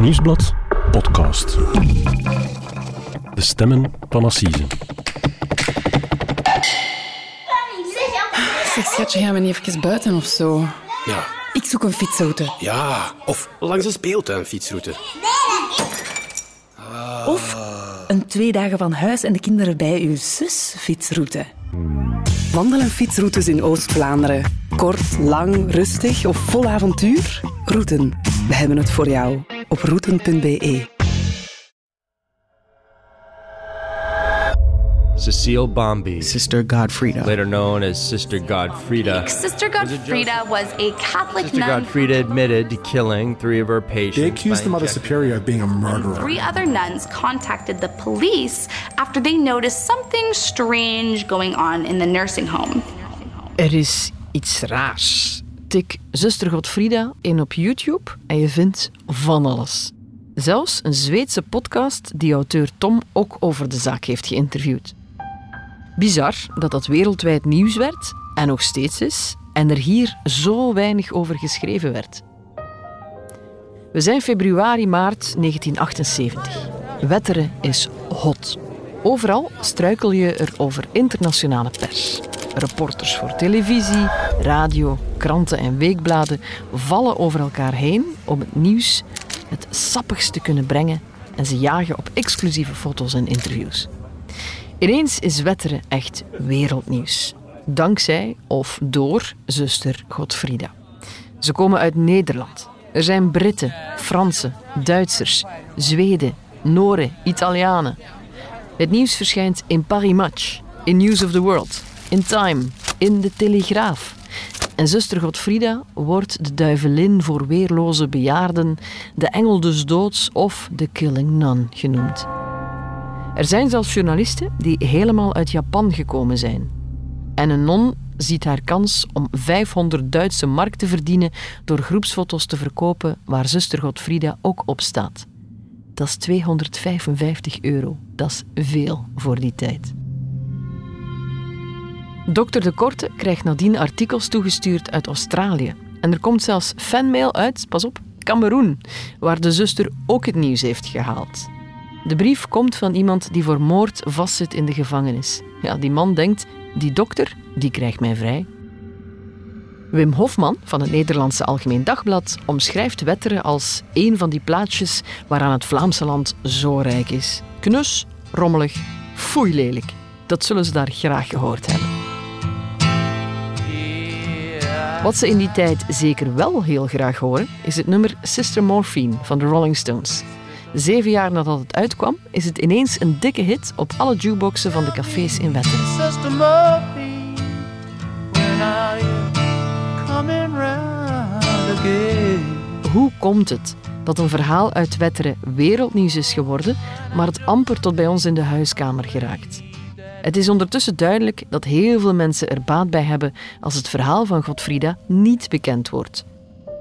Nieuwsblad podcast. De stemmen van Assise. Zeg, schatje, gaan we niet even buiten of zo? Ja, Ik zoek een fietsroute. ja. Of langs een speeltuin fietsroute. Of een twee dagen van huis en de kinderen bij uw zus fietsroute. Wandelen fietsroutes in Oost-Vlaanderen. Kort, lang, rustig of vol avontuur? Routen. We hebben het voor jou. Op routen.be. Cecile Bombi, Sister Godfreda. later known as Sister Godfreda. Sister Godfreda was a Catholic nun. Sister nun. Godfreda admitted to killing three of her patients. They accused the Mother Superior of being a murderer. Three other nuns contacted the police after they noticed something strange going on in the nursing home. Er is iets raars. Tik Zuster Godfrida in op YouTube en je vindt van alles. Zelfs een Zweedse podcast die auteur Tom ook over de zaak heeft geïnterviewd. Bizar dat dat wereldwijd nieuws werd en nog steeds is en er hier zo weinig over geschreven werd. We zijn februari, maart 1978. Wetteren is hot. Overal struikel je er over internationale pers. Reporters voor televisie, radio, kranten en weekbladen vallen over elkaar heen om het nieuws het sappigst te kunnen brengen en ze jagen op exclusieve foto's en interviews. Ineens is Wetteren echt wereldnieuws. Dankzij of door zuster Godfrida. Ze komen uit Nederland. Er zijn Britten, Fransen, Duitsers, Zweden, Noren, Italianen. Het nieuws verschijnt in Paris Match, in News of the World, in Time, in De Telegraaf. En zuster Godfrida wordt de duivelin voor weerloze bejaarden, de engel des doods of de killing nun genoemd. Er zijn zelfs journalisten die helemaal uit Japan gekomen zijn. En een non ziet haar kans om 500 Duitse mark te verdienen door groepsfoto's te verkopen waar zuster Godfrida ook op staat. Dat is 255 euro. Dat is veel voor die tijd. Dokter De Korte krijgt nadien artikels toegestuurd uit Australië. En er komt zelfs fanmail uit, pas op, Cameroen, waar de zuster ook het nieuws heeft gehaald. De brief komt van iemand die voor moord vastzit in de gevangenis. Ja, die man denkt, die dokter, die krijgt mij vrij. Wim Hofman van het Nederlandse Algemeen Dagblad omschrijft Wetteren als een van die plaatsjes waaraan het Vlaamse land zo rijk is. Knus, rommelig, foeilelijk. Dat zullen ze daar graag gehoord hebben. Wat ze in die tijd zeker wel heel graag horen, is het nummer Sister Morphine van de Rolling Stones. Zeven jaar nadat het uitkwam, is het ineens een dikke hit op alle jukeboxen van de cafés in Wetteren. Sister Murphy, when are you coming round again? Hoe komt het dat een verhaal uit Wetteren wereldnieuws is geworden, maar het amper tot bij ons in de huiskamer geraakt? Het is ondertussen duidelijk dat heel veel mensen er baat bij hebben als het verhaal van Godfrida niet bekend wordt.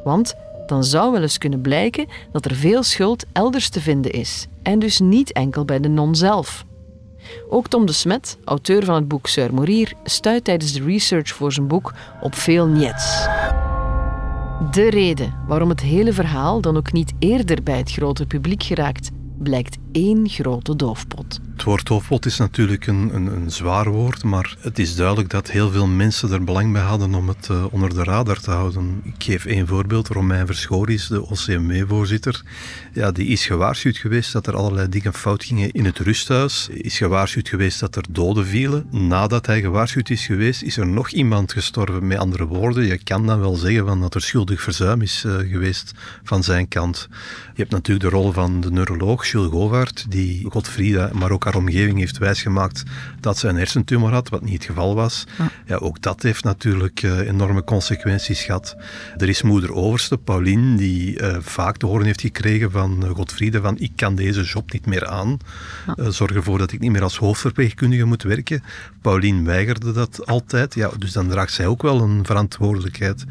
Want dan zou wel eens kunnen blijken dat er veel schuld elders te vinden is, en dus niet enkel bij de non zelf. Ook Tom de Smet, auteur van het boek Sir Morier, stuit tijdens de research voor zijn boek op veel niets. De reden waarom het hele verhaal dan ook niet eerder bij het grote publiek geraakt, blijkt één grote doofpot. Het woord doofpot is natuurlijk een, een, een zwaar woord, maar het is duidelijk dat heel veel mensen er belang bij hadden om het eh, onder de radar te houden. Ik geef één voorbeeld. Romein Verschoris, de OCMW-voorzitter, ja, die is gewaarschuwd geweest dat er allerlei dingen fout gingen in het rusthuis. Is gewaarschuwd geweest dat er doden vielen. Nadat hij gewaarschuwd is geweest, is er nog iemand gestorven. Met andere woorden, je kan dan wel zeggen van dat er schuldig verzuim is eh, geweest van zijn kant. Je hebt natuurlijk de rol van de neuroloog Jules Govaert, die Godfrida, maar ook haar omgeving heeft wijsgemaakt dat ze een hersentumor had, wat niet het geval was. Ja, ook dat heeft natuurlijk eh, enorme consequenties gehad. Er is moeder Overste, Pauline, die eh, vaak te horen heeft gekregen van eh, Godfriede van ik kan deze job niet meer aan. Eh, zorg ervoor dat ik niet meer als hoofdverpleegkundige moet werken. Pauline weigerde dat altijd. Ja, dus dan draagt zij ook wel een verantwoordelijkheid.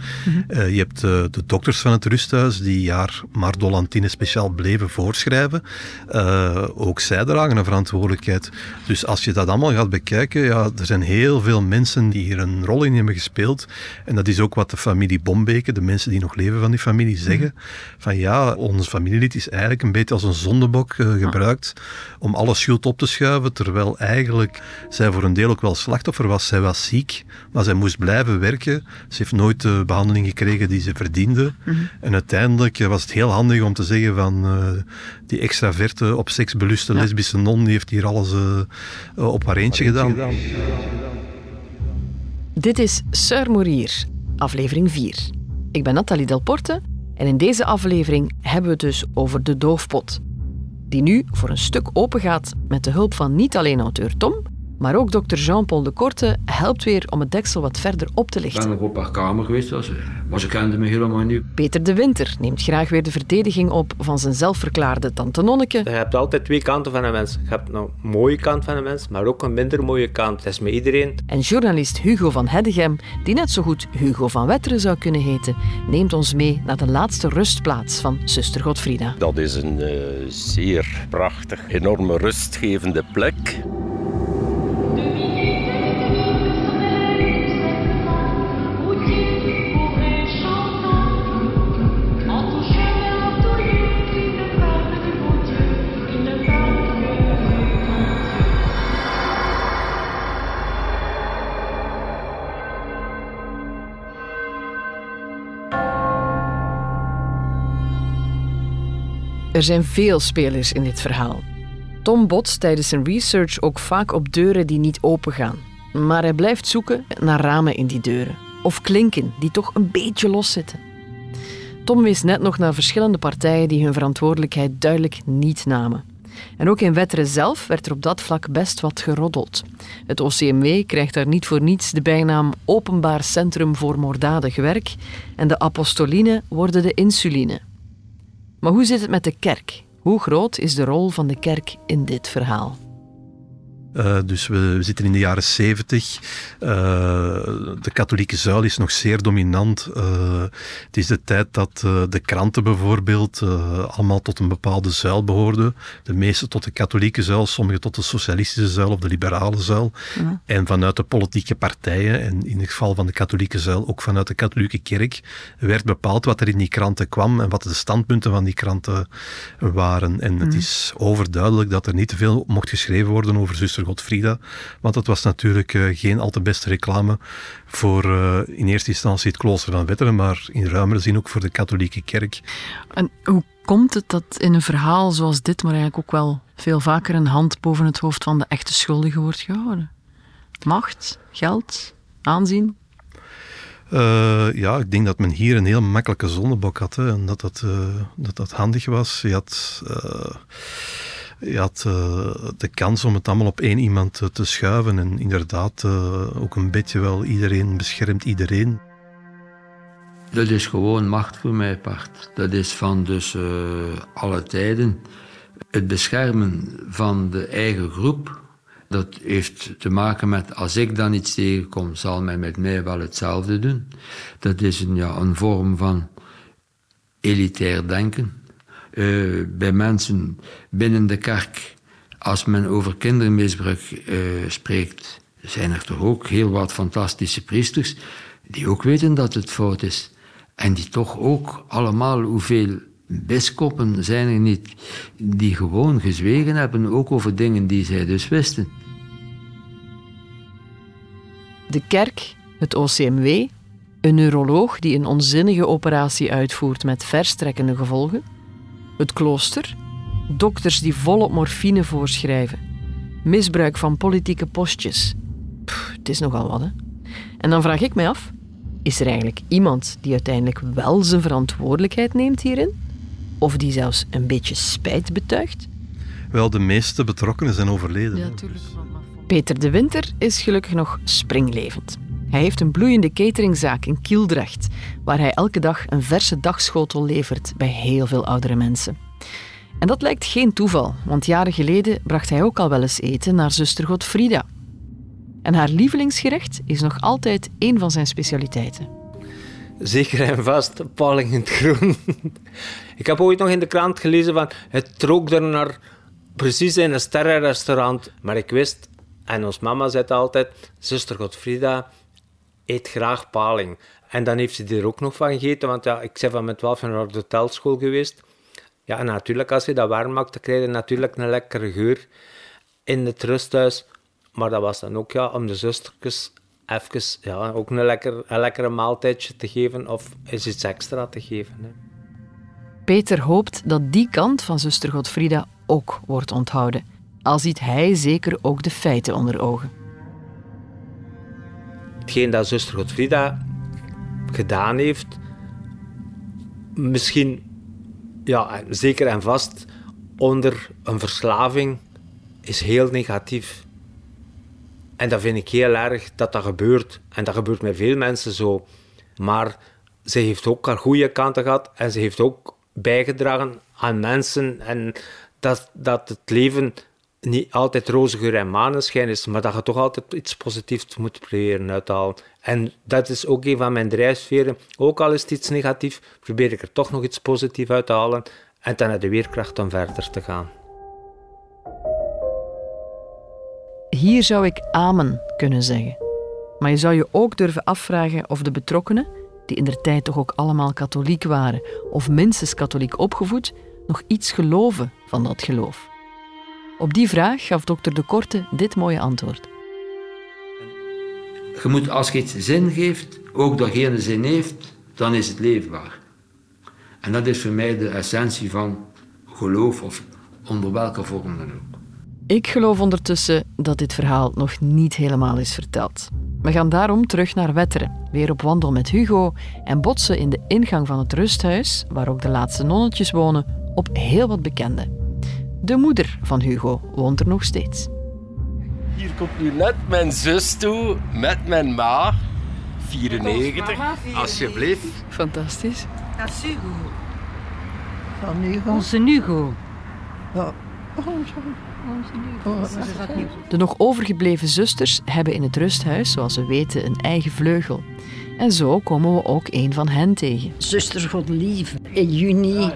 Eh, je hebt eh, de dokters van het rusthuis die haar mardolantine speciaal bleven voorschrijven. Eh, eh, ook zij dragen een verantwoordelijkheid. Dus als je dat allemaal gaat bekijken, ja, er zijn heel veel mensen die hier een rol in hebben gespeeld. En dat is ook wat de familie Bombeke, de mensen die nog leven van die familie, zeggen. Van ja, onze familielid is eigenlijk een beetje als een zondebok eh, gebruikt om alle schuld op te schuiven, terwijl eigenlijk zij voor een deel ook wel slachtoffer was. Zij was ziek, maar zij moest blijven werken. Ze heeft nooit de behandeling gekregen die ze verdiende. En uiteindelijk was het heel handig om te zeggen van eh, die extraverte, op seks beluste lesbische non, die heeft hier alles eh, eh, op haar eentje gedaan. Dit is Sœur Morier, aflevering 4. Ik ben Nathalie Delporte en in deze aflevering hebben we het dus over de doofpot. Die nu voor een stuk opengaat met de hulp van niet alleen auteur Tom, maar ook dokter Jean-Paul de Korte helpt weer om het deksel wat verder op te Ik ben lichten. nog op haar kamer geweest, was, maar ze kende me helemaal niet. Peter de Winter neemt graag weer de verdediging op van zijn zelfverklaarde tante Nonneke. Je hebt altijd twee kanten van een mens. Je hebt een mooie kant van een mens, maar ook een minder mooie kant. Dat is met iedereen. En journalist Hugo van Heddegem, die net zo goed Hugo van Wetteren zou kunnen heten, neemt ons mee naar de laatste rustplaats van zuster Godfrida. Dat is een eh, zeer prachtig, enorme rustgevende plek. Er zijn veel spelers in dit verhaal. Tom botst tijdens zijn research ook vaak op deuren die niet opengaan. Maar hij blijft zoeken naar ramen in die deuren. Of klinken die toch een beetje loszitten. Tom wees net nog naar verschillende partijen die hun verantwoordelijkheid duidelijk niet namen. En ook in Wetteren zelf werd er op dat vlak best wat geroddeld. Het OCMW krijgt daar niet voor niets de bijnaam Openbaar Centrum voor Moorddadig Werk en de apostoline worden de insuline. Maar hoe zit het met de kerk? Hoe groot is de rol van de kerk in dit verhaal? Eh, dus we, we zitten in de jaren zeventig. de katholieke zuil is nog zeer dominant. Eh, het is de tijd dat de kranten bijvoorbeeld allemaal tot een bepaalde zuil behoorden. De meeste tot de katholieke zuil, sommige tot de socialistische zuil of de liberale zuil. En vanuit de politieke partijen, en in het geval van de katholieke zuil ook vanuit de katholieke kerk, werd bepaald wat er in die kranten kwam en wat de standpunten van die kranten waren. En het is overduidelijk dat er niet te veel mocht geschreven worden over zuster Godfrida, want dat was natuurlijk eh, geen al te beste reclame voor eh, in eerste instantie het klooster van Wetteren, maar in ruimere zin ook voor de katholieke kerk. En hoe komt het dat in een verhaal zoals dit, maar eigenlijk ook wel veel vaker een hand boven het hoofd van de echte schuldige wordt gehouden? Macht, geld, aanzien? Eh, ja, ik denk dat men hier een heel makkelijke zondebok had. Hè, en dat dat, dat dat handig was. Je had, je had eh, de kans om het allemaal op één iemand eh, te schuiven. En inderdaad, eh, ook een beetje wel iedereen beschermt iedereen. Dat is gewoon macht voor mij part. Dat is van dus alle tijden. Het beschermen van de eigen groep, dat heeft te maken met als ik dan iets tegenkom, zal men met mij wel hetzelfde doen. Dat is een, ja, een vorm van elitair denken. Eh, bij mensen binnen de kerk, als men over kindermisbruik eh, spreekt, zijn er toch ook heel wat fantastische priesters die ook weten dat het fout is. En die toch ook allemaal, hoeveel biskoppen zijn er niet, die gewoon gezwegen hebben, ook over dingen die zij dus wisten. De kerk, het OCMW, een neuroloog die een onzinnige operatie uitvoert met verstrekkende gevolgen, het klooster, dokters die volop morfine voorschrijven, misbruik van politieke postjes. Pff, het is nogal wat, hè? En dan vraag ik mij af, is er eigenlijk iemand die uiteindelijk wel zijn verantwoordelijkheid neemt hierin? Of die zelfs een beetje spijt betuigt? Wel, de meeste betrokkenen zijn overleden. Ja, natuurlijk. Peter de Winter is gelukkig nog springlevend. Hij heeft een bloeiende cateringzaak in Kieldracht, waar hij elke dag een verse dagschotel levert bij heel veel oudere mensen. En dat lijkt geen toeval, want jaren geleden bracht hij ook al wel eens eten naar zuster Godfrida. En haar lievelingsgerecht is nog altijd een van zijn specialiteiten. Zeker en vast, paling in het groen. Ik heb ooit nog in de krant gelezen van het rook er naar precies in een sterrenrestaurant. Maar ik wist, en ons mama zei altijd, zuster Godfrida eet graag paling. En dan heeft ze er ook nog van gegeten, want ja, ik ben van mijn 12 jaar naar de hotelschool geweest. Ja, en natuurlijk, als je dat warm maakt, dan krijg je natuurlijk een lekkere geur in het rusthuis. Maar dat was dan ook ja, om de zustertjes even ja, ook een, lekker, een lekkere maaltijdje te geven of is iets extra te geven. Hè. Peter hoopt dat die kant van zuster Godfrida ook wordt onthouden. Al ziet hij zeker ook de feiten onder ogen. Hetgeen dat zuster Godfrida gedaan heeft, misschien ja, zeker en vast onder een verslaving, is heel negatief. En dat vind ik heel erg dat dat gebeurt. En dat gebeurt met veel mensen zo. Maar ze heeft ook haar goede kanten gehad en ze heeft ook bijgedragen aan mensen. En dat, dat het leven niet altijd roze geur en maneschijn is, maar dat je toch altijd iets positiefs moet proberen uithalen. En dat is ook een van mijn drijfveren. Ook al is het iets negatief, probeer ik er toch nog iets positiefs uit te halen en dan heb je weerkracht om verder te gaan. Hier zou ik amen kunnen zeggen. Maar je zou je ook durven afvragen of de betrokkenen, die in der tijd toch ook allemaal katholiek waren of minstens katholiek opgevoed, nog iets geloven van dat geloof. Op die vraag gaf dokter De Korte dit mooie antwoord. Je moet, als je iets zin geeft, ook degene zin heeft, dan is het leefbaar. En dat is voor mij de essentie van geloof, of onder welke vorm dan ook. Ik geloof ondertussen dat dit verhaal nog niet helemaal is verteld. We gaan daarom terug naar Wetteren, weer op wandel met Hugo en botsen in de ingang van het rusthuis, waar ook de laatste nonnetjes wonen, op heel wat bekenden. De moeder van Hugo woont er nog steeds. Hier komt nu net mijn zus toe met mijn ma, 94. Alsjeblieft. Fantastisch. Dat is Hugo. Van Hugo. Onze Hugo. Ja. De nog overgebleven zusters hebben in het rusthuis, zoals we weten, een eigen vleugel. En zo komen we ook een van hen tegen. Zuster Godlief, in juni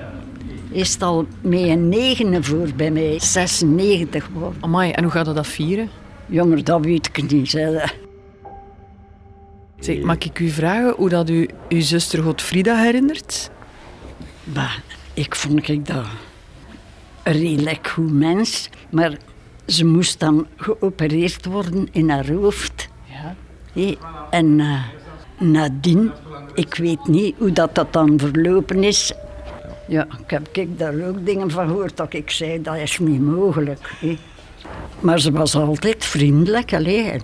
is het al met een negende voor bij mij, 96 geworden. Amai, en hoe gaat dat vieren? Jongen, dat weet ik niet. Hè. Zeg, mag ik u vragen hoe dat u uw zuster Godfrida herinnert? Bah, ik vond ik dat een redelijk goed mens, maar ze moest dan geopereerd worden in haar hoofd. Ja. En uh, nadien, ik weet niet hoe dat, dat dan verlopen is. Ja, ik heb ik daar ook dingen van gehoord dat ik zei, dat is niet mogelijk. Hé. Maar ze was altijd vriendelijk, alleen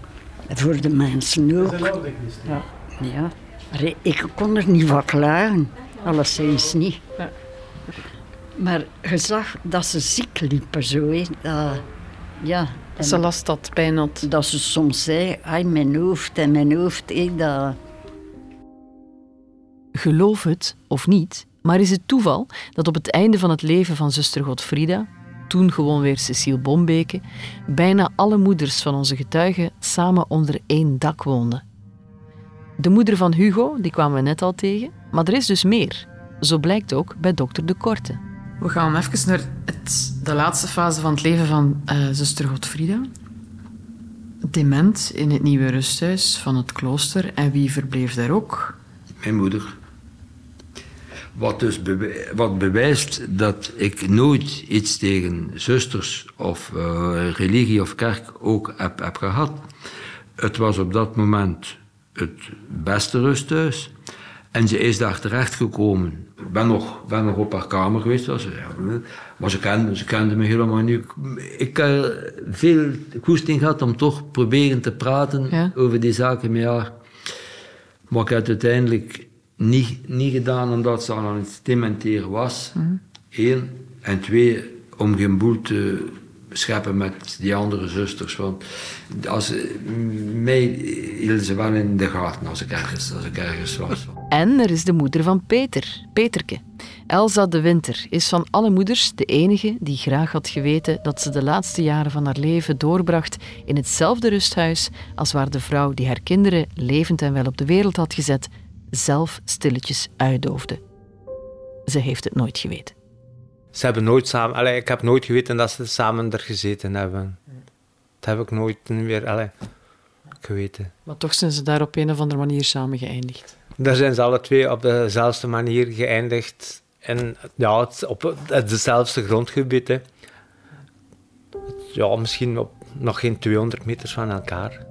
voor de mensen ook. Ja. ja. Maar ik kon er niet van klagen, alleszins niet. Ja. Maar je zag dat ze ziek liepen zo. Hè. Dat, ja. Ze last dat pijn had. Dat ze soms zei, ai, mijn hoofd en mijn hoofd. Hè, dat... Geloof het of niet, maar is het toeval dat op het einde van het leven van zuster Godfrida, toen gewoon weer Cecile Bombeke, bijna alle moeders van onze getuigen samen onder één dak woonden. De moeder van Hugo, die kwamen we net al tegen, maar er is dus meer. Zo blijkt ook bij dokter De Korte. We gaan even naar het, de laatste fase van het leven van uh, zuster Godfrida. Dement in het nieuwe rusthuis van het klooster. En wie verbleef daar ook? Mijn moeder. Wat dus bewijst, wat bewijst dat ik nooit iets tegen zusters of uh, religie of kerk ook heb, heb gehad. Het was op dat moment het beste rusthuis. En ze is daar terechtgekomen. Ik ben nog, ben nog op haar kamer geweest. Was, maar ze kende, ze kende me helemaal niet. Ik heb veel goesting gehad om toch proberen te praten Ja. over die zaken met haar. Maar ik heb uiteindelijk niet, niet gedaan omdat ze aan het dementeren was. Eén. En twee, om geen boel te scheppen met die andere zusters. Want als, mij hielden ze wel in de gaten als ik ergens, als ik ergens was. En er is de moeder van Peter, Peterke. Elsa de Winter is van alle moeders de enige die graag had geweten dat ze de laatste jaren van haar leven doorbracht in hetzelfde rusthuis als waar de vrouw die haar kinderen levend en wel op de wereld had gezet, zelf stilletjes uitdoofde. Ze heeft het nooit geweten. Ze hebben nooit samen... Allee, ik heb nooit geweten dat ze samen er gezeten hebben. Dat heb ik nooit meer allee, geweten. Maar toch zijn ze daar op een of andere manier samen geëindigd. Daar zijn ze alle twee op dezelfde manier geëindigd. En ja, het, op het dezelfde grondgebied. Hè. Ja, misschien op nog geen 200 meters van elkaar.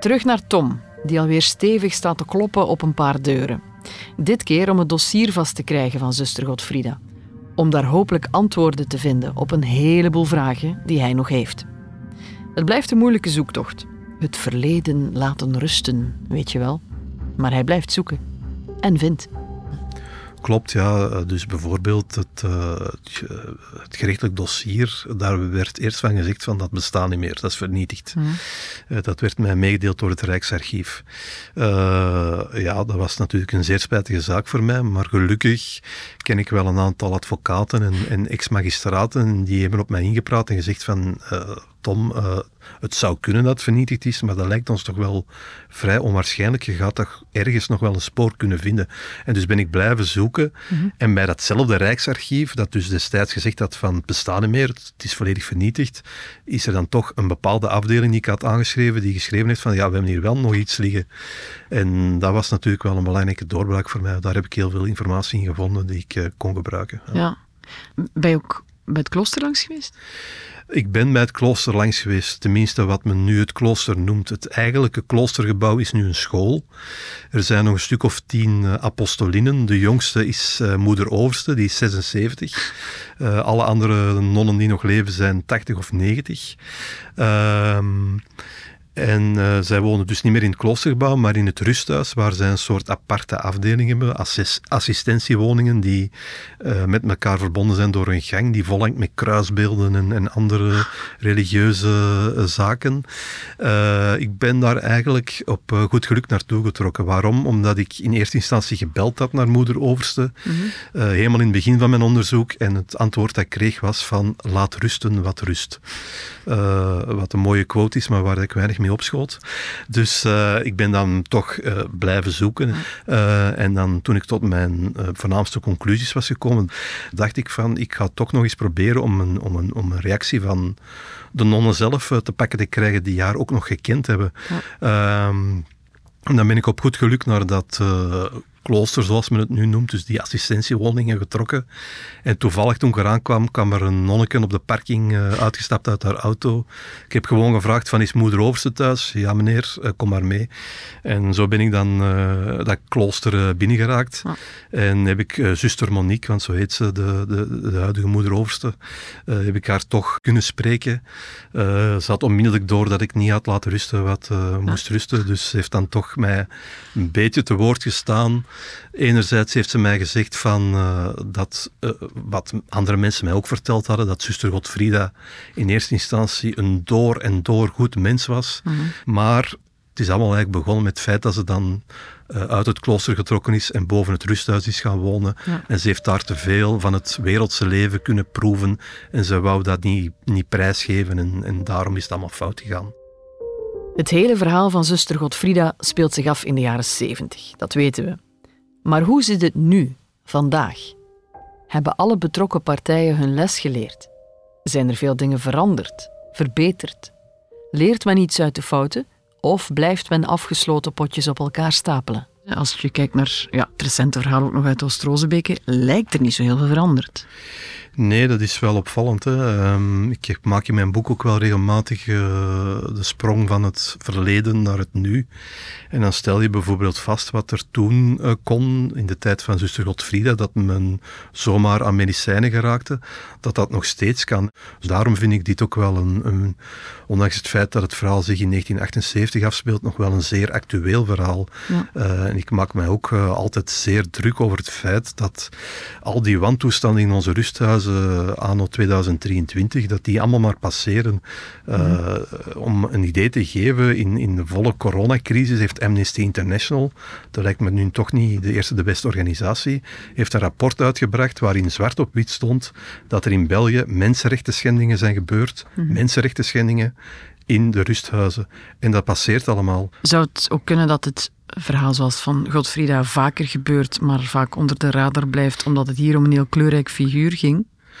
Terug naar Tom, die alweer stevig staat te kloppen op een paar deuren. Dit keer om het dossier vast te krijgen van zuster Godfrida. Om daar hopelijk antwoorden te vinden op een heleboel vragen die hij nog heeft. Het blijft een moeilijke zoektocht. Het verleden laten rusten, weet je wel. Maar hij blijft zoeken. En vindt. Klopt, ja. Dus bijvoorbeeld het, uh, het, gerechtelijk dossier, daar werd eerst van gezegd van dat bestaat niet meer, dat is vernietigd. Mm. Uh, dat werd mij meegedeeld door het Rijksarchief. Uh, ja, dat was natuurlijk een zeer spijtige zaak voor mij, maar gelukkig ken ik wel een aantal advocaten en, en ex-magistraten die hebben op mij ingepraat en gezegd van Tom, uh, het zou kunnen dat het vernietigd is, maar dat lijkt ons toch wel vrij onwaarschijnlijk. Je gaat toch ergens nog wel een spoor kunnen vinden. En dus ben ik blijven zoeken. Mm -hmm. En bij datzelfde Rijksarchief, dat dus destijds gezegd had van het bestaat niet meer, het is volledig vernietigd, is er dan toch een bepaalde afdeling die ik had aangeschreven, die geschreven heeft van ja, we hebben hier wel nog iets liggen. En dat was natuurlijk wel een belangrijke doorbraak voor mij. Daar heb ik heel veel informatie in gevonden die ik uh, kon gebruiken. Ja. ja. Ben je ook bij het klooster langs geweest? Ik ben bij het klooster langs geweest, tenminste wat men nu het klooster noemt. Het eigenlijke kloostergebouw is nu een school. Er zijn nog een stuk of tien uh, apostolinnen. De jongste is uh, moeder Overste, die is 76. Uh, alle andere nonnen die nog leven zijn 80 of 90. En uh, zij wonen dus niet meer in het kloostergebouw, maar in het rusthuis, waar zij een soort aparte afdeling hebben, assist assistentiewoningen die uh, met elkaar verbonden zijn door een gang, die volhangt met kruisbeelden en, en andere religieuze uh, zaken. ik ben daar eigenlijk op goed geluk naartoe getrokken. Waarom? Omdat ik in eerste instantie gebeld had naar moeder Overste, mm -hmm. helemaal in het begin van mijn onderzoek, en het antwoord dat ik kreeg was van laat rusten wat rust. wat een mooie quote is, maar waar ik weinig mee opschoot. Dus uh, ik ben dan toch uh, blijven zoeken. Uh, en dan toen ik tot mijn voornaamste conclusies was gekomen, dacht ik van, ik ga toch nog eens proberen om een, om een, om een reactie van de nonnen zelf te pakken te krijgen die haar ook nog gekend hebben. Ja. Um, en dan ben ik op goed geluk naar dat klooster, zoals men het nu noemt, dus die assistentiewoningen getrokken. En toevallig toen ik eraan kwam, kwam er een nonneke op de parking uh, uitgestapt uit haar auto. Ik heb gewoon gevraagd van, is moeder Overste thuis? Ja meneer, uh, kom maar mee. En zo ben ik dan uh, dat klooster binnengeraakt. Ja. En heb ik zuster Monique, want zo heet ze, de, de, de huidige moeder Overste, heb ik haar toch kunnen spreken. ze had onmiddellijk door dat ik niet had laten rusten wat moest rusten. Dus ze heeft dan toch mij een beetje te woord gestaan. Enerzijds heeft ze mij gezegd van uh, dat, uh, wat andere mensen mij ook verteld hadden, dat zuster Godfrida in eerste instantie een door en door goed mens was. Mm -hmm. Maar het is allemaal eigenlijk begonnen met het feit dat ze dan uh, uit het klooster getrokken is en boven het rusthuis is gaan wonen. Ja. En ze heeft daar te veel van het wereldse leven kunnen proeven en ze wou dat niet, niet prijsgeven en, en daarom is het allemaal fout gegaan. Het hele verhaal van zuster Godfrida speelt zich af in de jaren 70, dat weten we. Maar hoe zit het nu, vandaag? Hebben alle betrokken partijen hun les geleerd? Zijn er veel dingen veranderd, verbeterd? Leert men iets uit de fouten of blijft men afgesloten potjes op elkaar stapelen? Als je kijkt naar ja, het recente verhaal ook nog uit Oost-Rozebeke, lijkt er niet zo heel veel veranderd. Nee, dat is wel opvallend. Hè. Um, ik maak in mijn boek ook wel regelmatig uh, de sprong van het verleden naar het nu. En dan stel je bijvoorbeeld vast wat er toen uh, kon, in de tijd van zuster Godfrida, dat men zomaar aan medicijnen geraakte, dat dat nog steeds kan. Dus daarom vind ik dit ook wel een, een ondanks het feit dat het verhaal zich in 1978 afspeelt, nog wel een zeer actueel verhaal. Ja. Uh, en ik maak mij ook altijd zeer druk over het feit dat al die wantoestanden in onze rusthuizen anno 2023, dat die allemaal maar passeren. Uh, mm. Om een idee te geven, in, in de volle coronacrisis heeft Amnesty International, dat lijkt me nu toch niet de eerste de beste organisatie, heeft een rapport uitgebracht waarin zwart op wit stond dat er in België mensenrechten schendingen zijn gebeurd, mm. mensenrechten schendingen in de rusthuizen. En dat passeert allemaal. Zou het ook kunnen dat het verhaal zoals van Godfrida vaker gebeurt, maar vaak onder de radar blijft, omdat het hier om een heel kleurrijk figuur ging.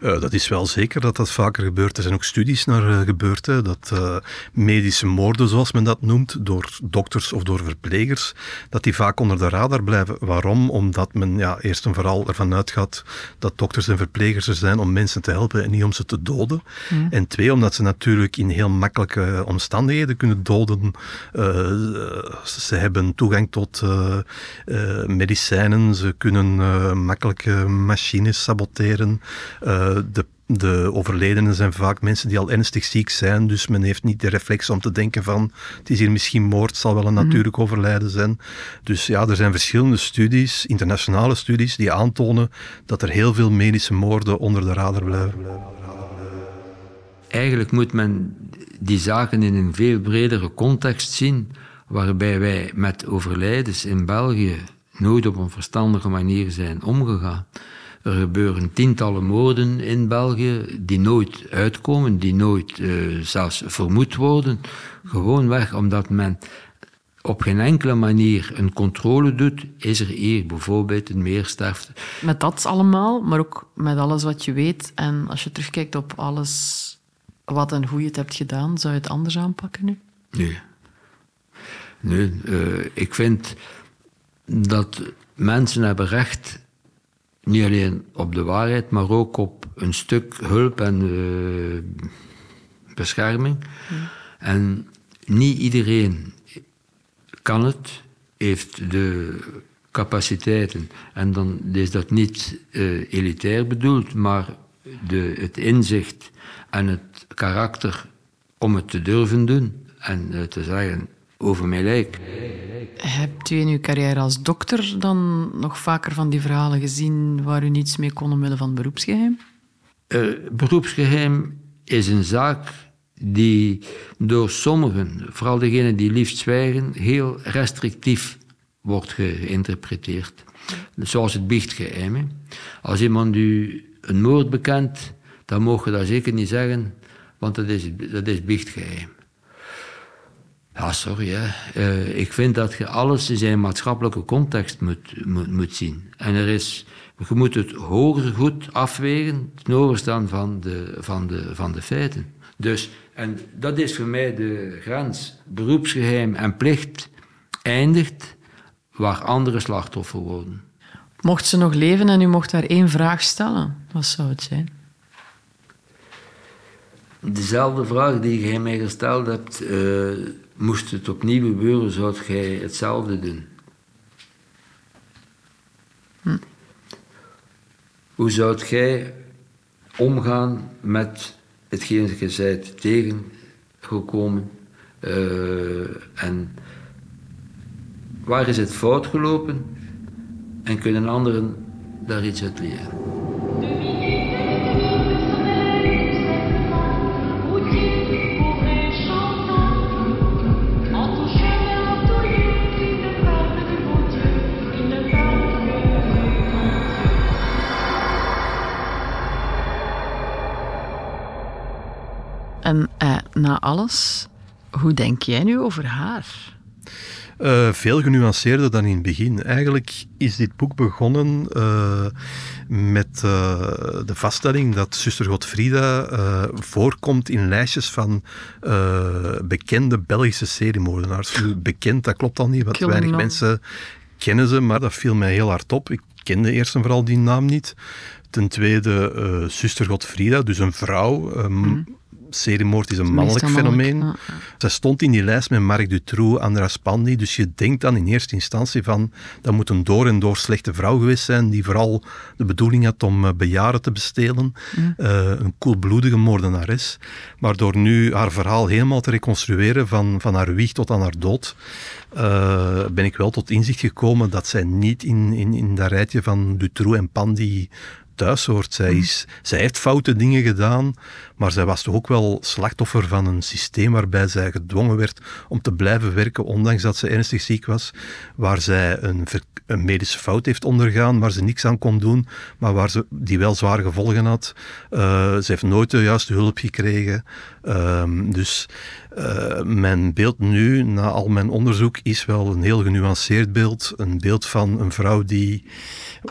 Uh, dat is wel zeker dat dat vaker gebeurt. Er zijn ook studies naar uh, gebeurd. Hè, dat uh, medische moorden, zoals men dat noemt, door dokters of door verplegers, dat die vaak onder de radar blijven. Waarom? Omdat men ja, eerst en vooral ervan uitgaat dat dokters en verplegers er zijn om mensen te helpen en niet om ze te doden. En twee, omdat ze natuurlijk in heel makkelijke omstandigheden kunnen doden. ze hebben toegang tot medicijnen, ze kunnen makkelijke machines saboteren de, de overledenen zijn vaak mensen die al ernstig ziek zijn, dus men heeft niet de reflex om te denken van het is hier misschien moord, het zal wel een Mhm. natuurlijk overlijden zijn. Dus ja, er zijn verschillende studies, internationale studies, die aantonen dat er heel veel medische moorden onder de radar blijven. Eigenlijk moet men die zaken in een veel bredere context zien, waarbij wij met overlijdens in België nooit op een verstandige manier zijn omgegaan. Er gebeuren tientallen moorden in België die nooit uitkomen, die nooit uh, zelfs vermoed worden. Gewoonweg omdat men op geen enkele manier een controle doet, is er hier bijvoorbeeld een meersterfte. Met dat allemaal, maar ook met alles wat je weet. En als je terugkijkt op alles wat en hoe je het hebt gedaan, zou je het anders aanpakken nu? Nee. Nee, uh, ik vind dat mensen hebben recht niet alleen op de waarheid, maar ook op een stuk hulp en uh, bescherming. Hmm. En niet iedereen kan het, heeft de capaciteiten. En dan is dat niet uh, elitair bedoeld, maar de, het inzicht en het karakter om het te durven doen en uh, te zeggen over mijn lijk. Hebt u in uw carrière als dokter dan nog vaker van die verhalen gezien waar u niets mee kon omwille van beroepsgeheim? Uh, beroepsgeheim is een zaak die door sommigen, vooral degenen die liefst zwijgen, heel restrictief wordt geïnterpreteerd. Zoals het biechtgeheim. Hè. Als iemand u een moord bekent, dan mogen je dat zeker niet zeggen, want dat is, dat is biechtgeheim. Ja, sorry. Hè. Uh, ik vind dat je alles in zijn maatschappelijke context moet, moet, moet zien. En er is, je moet het hoger goed afwegen ten overstaan van de, van, de, van de feiten. Dus, en dat is voor mij de grens. Beroepsgeheim en plicht eindigt waar andere slachtoffer worden. Mocht ze nog leven en u mocht haar één vraag stellen, wat zou het zijn? Dezelfde vraag die jij mij gesteld hebt, uh, moest het opnieuw gebeuren, zou jij hetzelfde doen? Hm. Hoe zou jij omgaan met hetgeen je zijt tegengekomen? Uh, en waar is het fout gelopen? En kunnen anderen daar iets uit leren? En uh, na alles, hoe denk jij nu over haar? Uh, veel genuanceerder dan in het begin. Eigenlijk is dit boek begonnen uh, met uh, de vaststelling dat zuster Godfrida voorkomt in lijstjes van bekende Belgische seriemoordenaars. Bekend, dat klopt al niet, want Killing weinig mensen kennen ze, maar dat viel mij heel hard op. Ik kende eerst en vooral die naam niet. Ten tweede, zuster Godfrida, dus een vrouw. Um, mm seriemoord is een mannelijk fenomeen. Ja. Zij stond in die lijst met Marc Dutroux, Andras Pandi, dus je denkt dan in eerste instantie van dat moet een door en door slechte vrouw geweest zijn die vooral de bedoeling had om uh, bejaarden te bestelen. Mm. Uh, een koelbloedige moordenares. Maar door nu haar verhaal helemaal te reconstrueren van, van haar wieg tot aan haar dood, uh, ben ik wel tot inzicht gekomen dat zij niet in, in, in dat rijtje van Dutroux en Pandi thuis hoort. Zij, is, zij heeft foute dingen gedaan, maar zij was toch ook wel slachtoffer van een systeem waarbij zij gedwongen werd om te blijven werken, ondanks dat ze ernstig ziek was, waar zij een, een medische fout heeft ondergaan, waar ze niks aan kon doen, maar waar ze, die wel zware gevolgen had. Uh, ze heeft nooit de juiste hulp gekregen. Ehm, dus uh, mijn beeld nu, na al mijn onderzoek, is wel een heel genuanceerd beeld. Een beeld van een vrouw die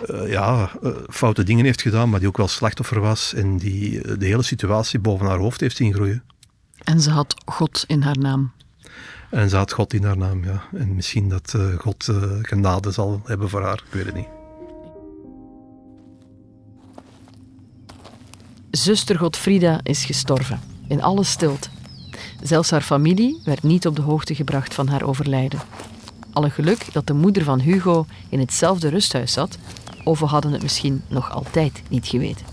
uh, ja, uh, foute dingen heeft gedaan, maar die ook wel slachtoffer was en die de hele situatie boven haar hoofd heeft zien groeien. En ze had God in haar naam. En ze had God in haar naam, ja. En misschien dat God genade zal hebben voor haar, ik weet het niet. Zuster Godfrida is gestorven, in alle stilte. Zelfs haar familie werd niet op de hoogte gebracht van haar overlijden. Alle geluk dat de moeder van Hugo in hetzelfde rusthuis zat, of we hadden het misschien nog altijd niet geweten.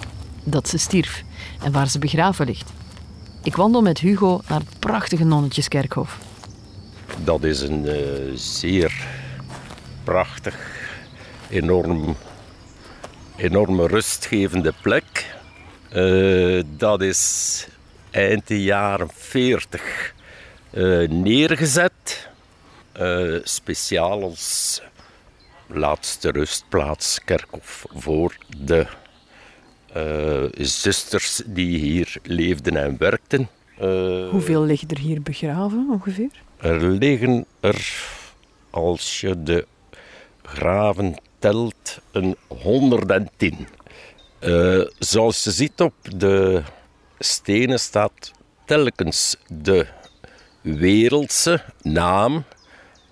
Dat ze stierf en waar ze begraven ligt. Ik wandel met Hugo naar het prachtige nonnetjeskerkhof. Dat is een uh, zeer prachtig, enorm, enorme rustgevende plek. Uh, dat is eind de jaren 40 uh, neergezet. Uh, speciaal als laatste rustplaats Kerkhof voor de uh, zusters die hier leefden en werkten. Hoeveel liggen er hier begraven ongeveer? Er liggen er, als je de graven telt, een 110. zoals je ziet op de stenen staat telkens de wereldse naam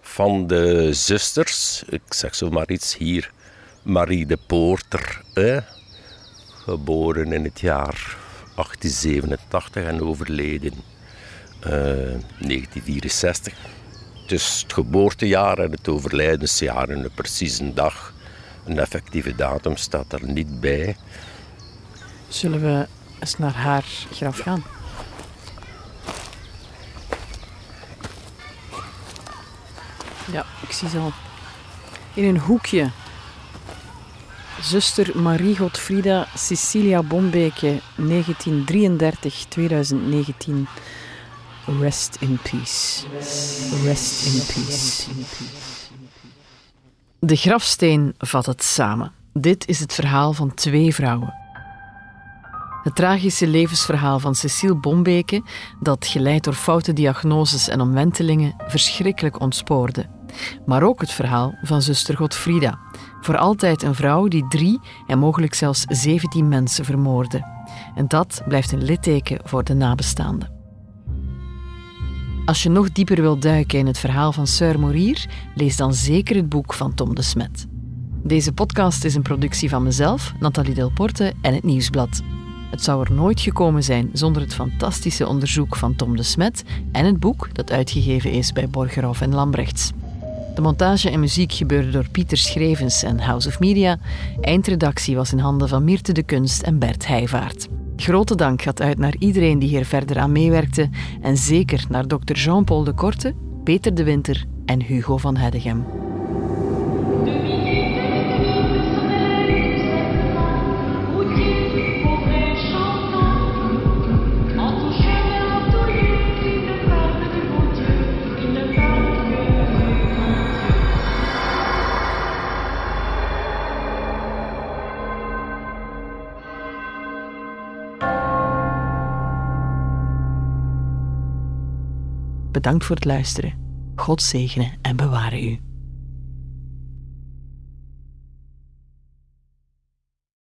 van de zusters. Ik zeg zo maar iets hier. Marie de Poorter, geboren in het jaar 1887 en overleden uh, 1964. Dus het geboortejaar en het overlijdensjaar en de precieze dag, een effectieve datum staat er niet bij. Zullen we eens naar haar graf gaan. Ja, ik zie ze al. In een hoekje. Zuster Marie Godfrida Cecilia Bombeke, 1933-2019. Rest in peace. Rest in peace. De grafsteen vat het samen. Dit is het verhaal van twee vrouwen. Het tragische levensverhaal van Cecile Bombeke, dat geleid door foute diagnoses en omwentelingen verschrikkelijk ontspoorde. Maar ook het verhaal van zuster Godfrida, voor altijd een vrouw die drie en mogelijk zelfs zeventien mensen vermoordde. En dat blijft een litteken voor de nabestaanden. Als je nog dieper wilt duiken in het verhaal van Sœur Morier, lees dan zeker het boek van Tom de Smet. Deze podcast is een productie van mezelf, Nathalie Delporte en het Nieuwsblad. Het zou er nooit gekomen zijn zonder het fantastische onderzoek van Tom de Smet en het boek dat uitgegeven is bij Borgerhoff en Lambrechts. De montage en muziek gebeurde door Pieter Schrevens en House of Media. Eindredactie was in handen van Mirte de Kunst en Bert Heijvaart. Grote dank gaat uit naar iedereen die hier verder aan meewerkte en zeker naar dokter Jean-Paul de Korte, Peter de Winter en Hugo van Heddegem. Bedankt voor het luisteren. God zegene en bewaren u.